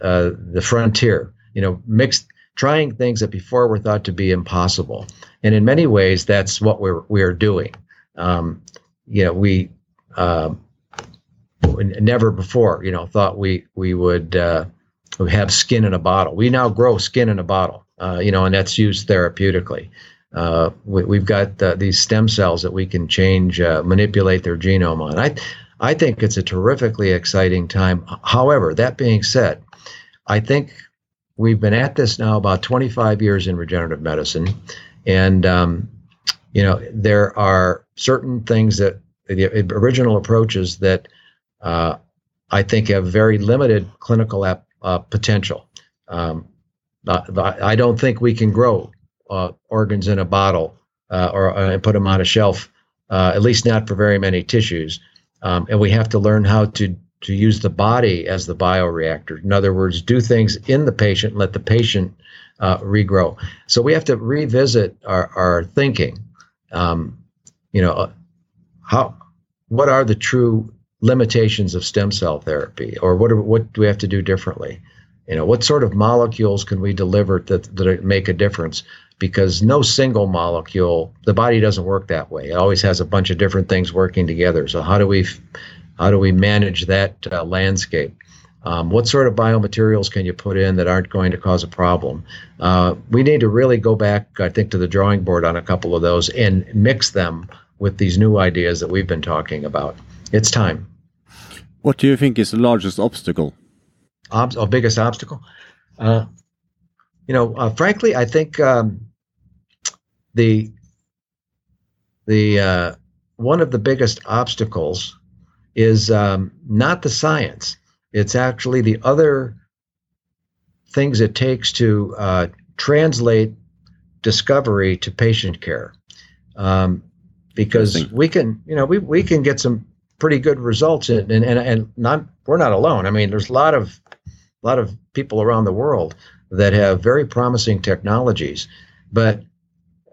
uh, the frontier. You know, mixed trying things that before were thought to be impossible, and in many ways, that's what we're we're doing. Um, you know, we uh, never before, you know, thought we we would uh, have skin in a bottle. We now grow skin in a bottle, uh, you know, and that's used therapeutically. Uh, we, have got uh, these stem cells that we can change, uh, manipulate their genome on. I, I think it's a terrifically exciting time. However, that being said, I think we've been at this now about 25 years in regenerative medicine, and um, you know there are certain things that the original approaches that uh, I think have very limited clinical ap- uh, potential. Um, I don't think we can grow uh, organs in a bottle uh, or uh, and put them on a shelf, uh, at least not for very many tissues. Um, and we have to learn how to to use the body as the bioreactor. In other words, do things in the patient, let the patient uh, regrow. So we have to revisit our, our thinking. Um, you know, how what are the true limitations of stem cell therapy, or what are, what do we have to do differently? You know, what sort of molecules can we deliver that that make a difference? Because no single molecule, the body doesn't work that way. It always has a bunch of different things working together. So how do we how do we manage that uh, landscape? Um, what sort of biomaterials can you put in that aren't going to cause a problem? Uh, we need to really go back, I think, to the drawing board on a couple of those and mix them with these new ideas that we've been talking about. It's time. What do you think is the largest obstacle? Ob- or biggest obstacle? Uh, you know, uh, frankly, I think um, the the uh, one of the biggest obstacles is um, not the science. It's actually the other things it takes to uh, translate discovery to patient care. Um, because we can, you know, we, we can get some pretty good results and, and, and not, we're not alone. I mean, there's a lot of, a lot of people around the world that have very promising technologies. But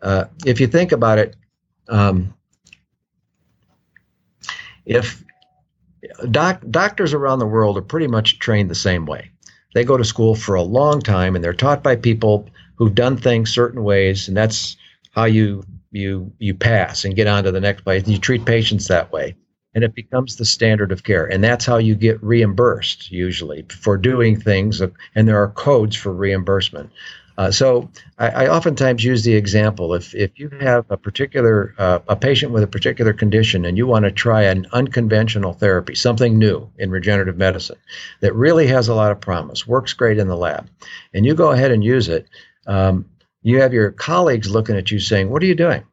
uh, if you think about it, um, if doc, doctors around the world are pretty much trained the same way. They go to school for a long time and they're taught by people who've done things certain ways, and that's how you you you pass and get on to the next place. You treat patients that way, and it becomes the standard of care, and that's how you get reimbursed usually for doing things. And there are codes for reimbursement. Uh, so I, I, oftentimes use the example if if you have a particular uh, a patient with a particular condition and you want to try an unconventional therapy, something new in regenerative medicine that really has a lot of promise, works great in the lab, and you go ahead and use it. Um, you have your colleagues looking at you saying, "What are you doing?"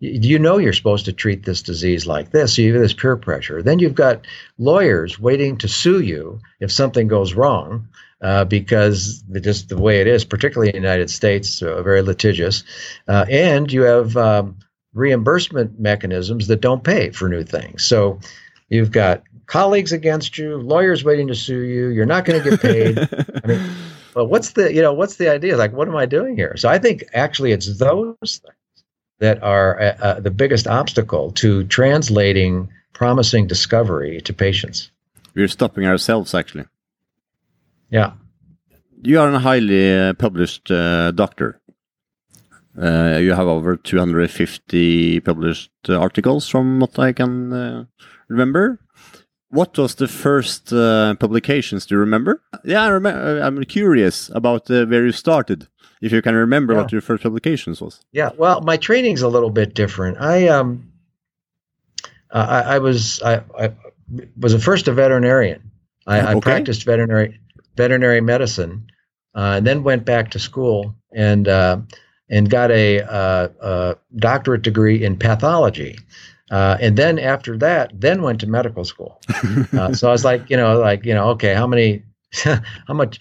You know you're supposed to treat this disease like this. So you have this peer pressure. Then you've got lawyers waiting to sue you if something goes wrong uh, because just the way it is, particularly in the United States, very litigious. Uh, and you have um, reimbursement mechanisms that don't pay for new things. So you've got colleagues against you, lawyers waiting to sue you. You're not going to get paid. I mean, well, what's the you know what's the idea? Like, what am I doing here? So I think actually it's those things that are uh, uh the biggest obstacle to translating promising discovery to patients. We're stopping ourselves actually. Yeah. You are a highly uh, published uh, doctor. Uh, you have over 250 published uh, articles from what I can uh, remember. What was the first uh, publications? Do you remember? Yeah, I remember. I'm curious about where you started. If you can remember yeah. what your first publications was. Yeah, well, my training's a little bit different. I um, I, I was I, I was a first a veterinarian. I, okay. I practiced veterinary veterinary medicine, uh, and then went back to school and uh, and got a, uh, a, doctorate degree in pathology. Uh, and then after that, then went to medical school. Uh, so I was like, you know, like you know, okay, how many, how much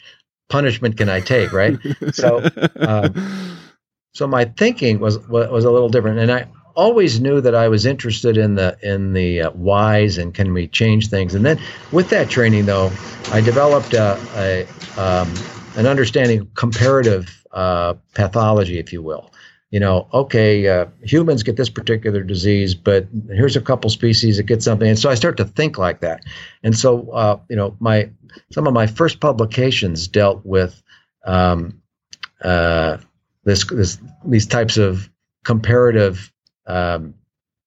punishment can I take, right? So, um, so my thinking was was a little different, and I always knew that I was interested in the in the uh, whys and can we change things. And then with that training, though, I developed a, a um, an understanding of comparative uh, pathology, if you will. You know, okay, uh, humans get this particular disease, but here's a couple species that get something, and so I start to think like that. And so, uh, you know, my some of my first publications dealt with um, uh, this, this these types of comparative um,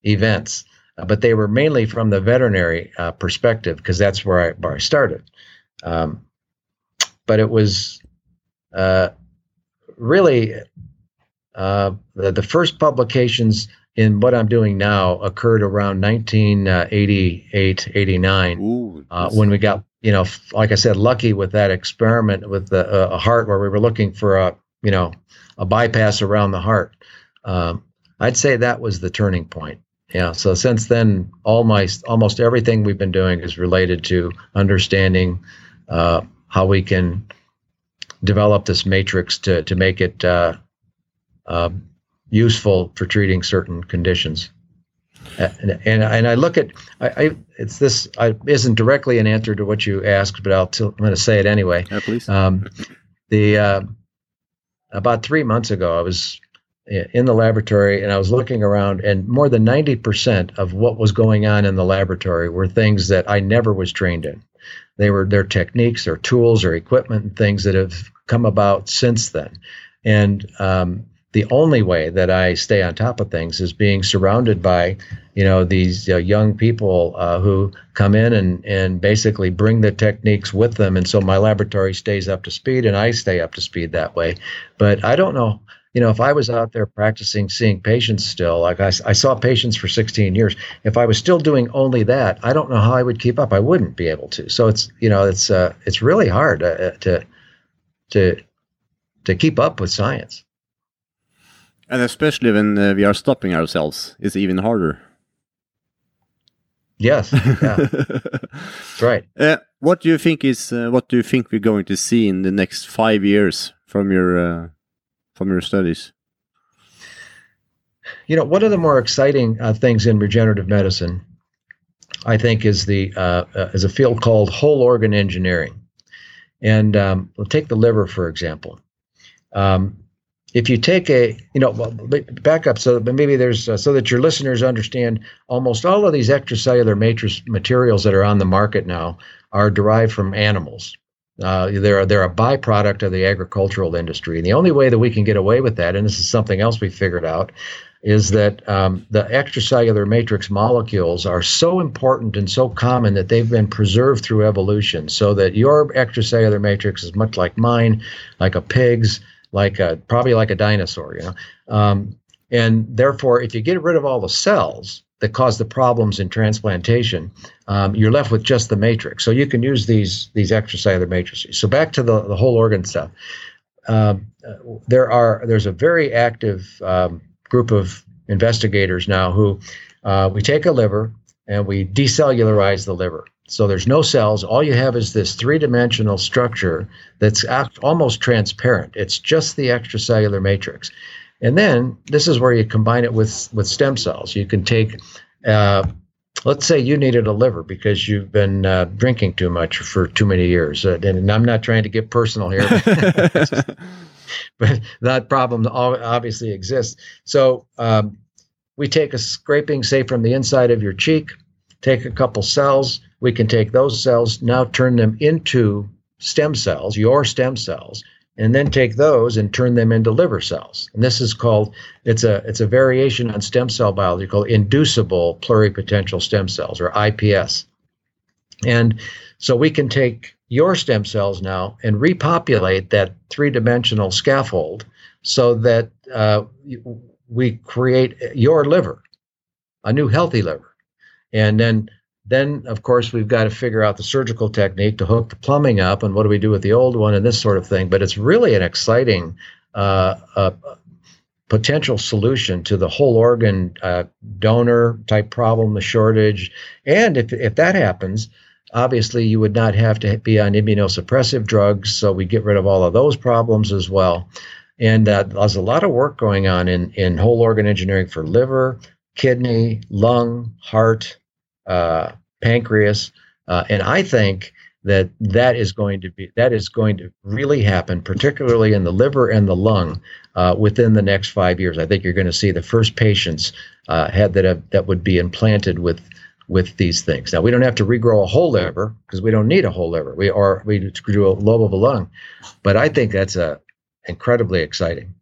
events, uh, but they were mainly from the veterinary uh, perspective because that's where I, where I started. Um, but it was uh, really uh, the, the first publications in what I'm doing now occurred around 1988, 89, Ooh, uh, when we got, you know, like I said, lucky with that experiment with the, uh, a heart where we were looking for a, you know, a bypass around the heart. Um, I'd say that was the turning point. Yeah. So since then, all my almost everything we've been doing is related to understanding uh, how we can develop this matrix to to make it uh, uh, useful for treating certain conditions. And, and, and I look at I, I it's this I, isn't directly an answer to what you asked, but I'll t- I'm going to say it anyway. Yeah, please. Um, the uh, about three months ago, I was in the laboratory and I was looking around, and more than 90% of what was going on in the laboratory were things that I never was trained in. They were their techniques, their tools, or equipment, and things that have come about since then. And um, the only way that I stay on top of things is being surrounded by, you know, these uh, young people uh, who come in and and basically bring the techniques with them, and so my laboratory stays up to speed, and I stay up to speed that way. But I don't know you know, if I was out there practicing seeing patients still, like I, I saw patients for 16 years, if I was still doing only that, I don't know how I would keep up. I wouldn't be able to. So it's, you know, it's, uh, it's really hard uh, to, to, to keep up with science. And especially when uh, we are stopping ourselves, it's even harder. Yes, yeah, that's right. Uh, what do you think is uh, what do you think we're going to see in the next five years from your uh, from your studies? You know, one of the more exciting uh, things in regenerative medicine, I think, is the uh, uh, is a field called whole organ engineering. And um, we'll take the liver for example. Um, if you take a, you know, back up so that maybe there's uh, so that your listeners understand almost all of these extracellular matrix materials that are on the market now are derived from animals. Uh, they're they're a byproduct of the agricultural industry, and the only way that we can get away with that, and this is something else we figured out, is that um, the extracellular matrix molecules are so important and so common that they've been preserved through evolution, so that your extracellular matrix is much like mine, like a pig's, like a probably like a dinosaur, you know, um, and therefore, if you get rid of all the cells, that cause the problems in transplantation, um, you're left with just the matrix. So you can use these these extracellular matrices. So back to the, the whole organ stuff. Um, there are there's a very active um, group of investigators now who uh, we take a liver and we decellularize the liver. So there's no cells. All you have is this three-dimensional structure that's almost transparent. It's just the extracellular matrix. And then this is where you combine it with with stem cells. You can take, uh, let's say you needed a liver because you've been uh, drinking too much for too many years. Uh, and I'm not trying to get personal here, but that problem obviously exists. So um, we take a scraping, say from the inside of your cheek, take a couple cells. We can take those cells now, turn them into stem cells, your stem cells and then take those and turn them into liver cells. And this is called it's a it's a variation on stem cell biology called inducible pluripotential stem cells or IPS. And so we can take your stem cells now and repopulate that three-dimensional scaffold so that uh, we create your liver, a new healthy liver. And then then, of course, we've got to figure out the surgical technique to hook the plumbing up, and what do we do with the old one, and this sort of thing. But it's really an exciting uh, uh, potential solution to the whole organ uh, donor type problem, the shortage. And if, if that happens, obviously you would not have to be on immunosuppressive drugs, so we get rid of all of those problems as well. And uh, there's a lot of work going on in, in whole organ engineering for liver, kidney, lung, heart, pancreas, uh, and I think that that is going to be that is going to really happen, particularly in the liver and the lung, uh, within the next five years. I think you're going to see the first patients uh, had that have, that would be implanted with with these things. Now we don't have to regrow a whole liver because we don't need a whole liver. We are we do a lobe of a lung, but I think that's a incredibly exciting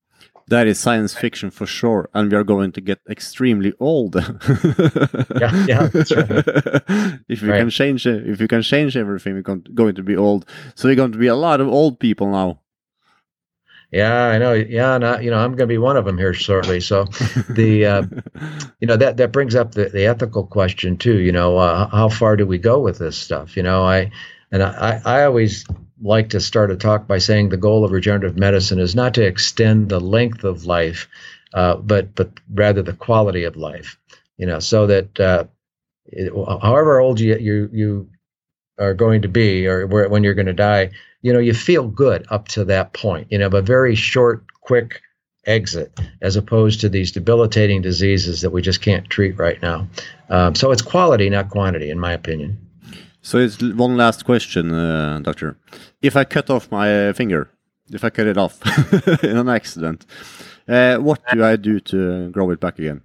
that is science fiction for sure, and we are going to get extremely old. yeah, yeah, that's right. if we right. can change, if we can change everything, we're going to be old. So we're going to be a lot of old people now. Yeah, I know. Yeah, and you know, I'm going to be one of them here shortly. So, the, uh, you know, that that brings up the, the ethical question too. You know, uh, how far do we go with this stuff? You know, I and I, I always like to start a talk by saying the goal of regenerative medicine is not to extend the length of life, uh, but but rather the quality of life. You know, so that uh, it, however old you you you are going to be, or when you're going to die, you know, you feel good up to that point. You know, a very short, quick exit, as opposed to these debilitating diseases that we just can't treat right now. Um, so it's quality, not quantity, in my opinion. So it's one last question, uh, doctor. If I cut off my finger, if I cut it off in an accident, uh, what do I do to grow it back again?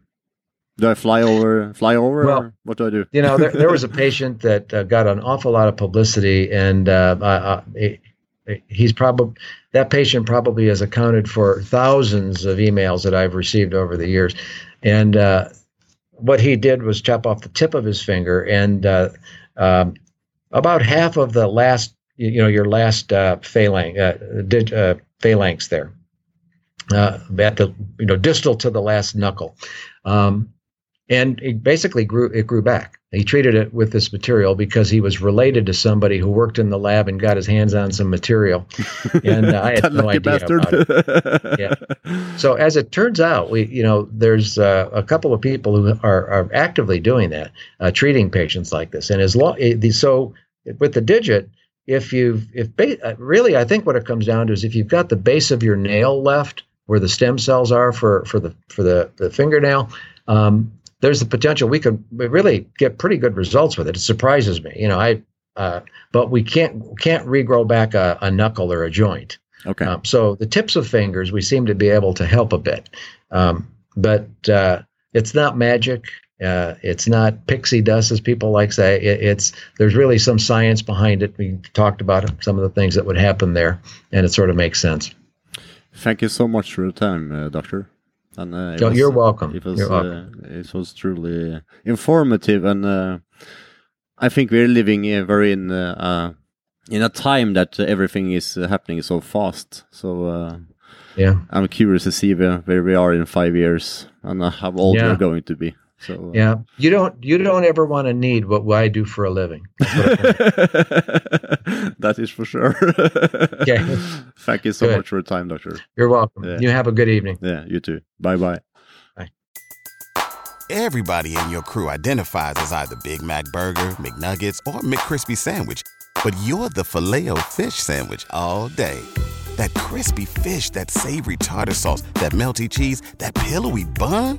Do I fly over? Fly over? Well, what do I do? you know, there, there was a patient that uh, got an awful lot of publicity, and uh, he's probably that patient probably has accounted for thousands of emails that I've received over the years, and uh, what he did was chop off the tip of his finger, and uh, um, about half of the last, you know, your last uh, phalanx, uh, dig, uh, phalanx there, uh, at the, you know, distal to the last knuckle. Um, and it basically grew, it grew back. He treated it with this material because he was related to somebody who worked in the lab and got his hands on some material. And uh, I had no idea bastard. about it. Yeah. So as it turns out, we, you know, there's uh, a couple of people who are, are actively doing that, uh, treating patients like this. And as long, eh, so with the digit, if you've, if ba- uh, really, I think what it comes down to is if you've got the base of your nail left, where the stem cells are for for the for the, the fingernail, um, there's the potential we could really get pretty good results with it. It surprises me, you know. I uh, but we can't can't regrow back a, a, knuckle or a joint. Okay. Um, so the tips of fingers, we seem to be able to help a bit, um, but uh, it's not magic. Uh, it's not pixie dust, as people like say. It, it's there's really some science behind it. We talked about some of the things that would happen there, and it sort of makes sense. Thank you so much for your time, uh, Doctor. And uh, it So you're welcome. It was welcome. Uh, it was truly uh, informative, and uh, I think we're living very in uh, uh, in a time that everything is happening so fast. So uh, Yeah. I'm curious to see where, where we are in five years and how old Yeah. we're going to be. So uh, Yeah, you don't you don't ever want to need what I do for a living. that is for sure. Okay. Thank you so Good. much for your time, Doctor. You're welcome. Yeah. You have a good evening. Yeah, you too. Bye bye. Everybody in your crew identifies as either Big Mac Burger, McNuggets, or McCrispy Sandwich. But you're the filet fish Sandwich all day. That crispy fish, that savory tartar sauce, that melty cheese, that pillowy bun.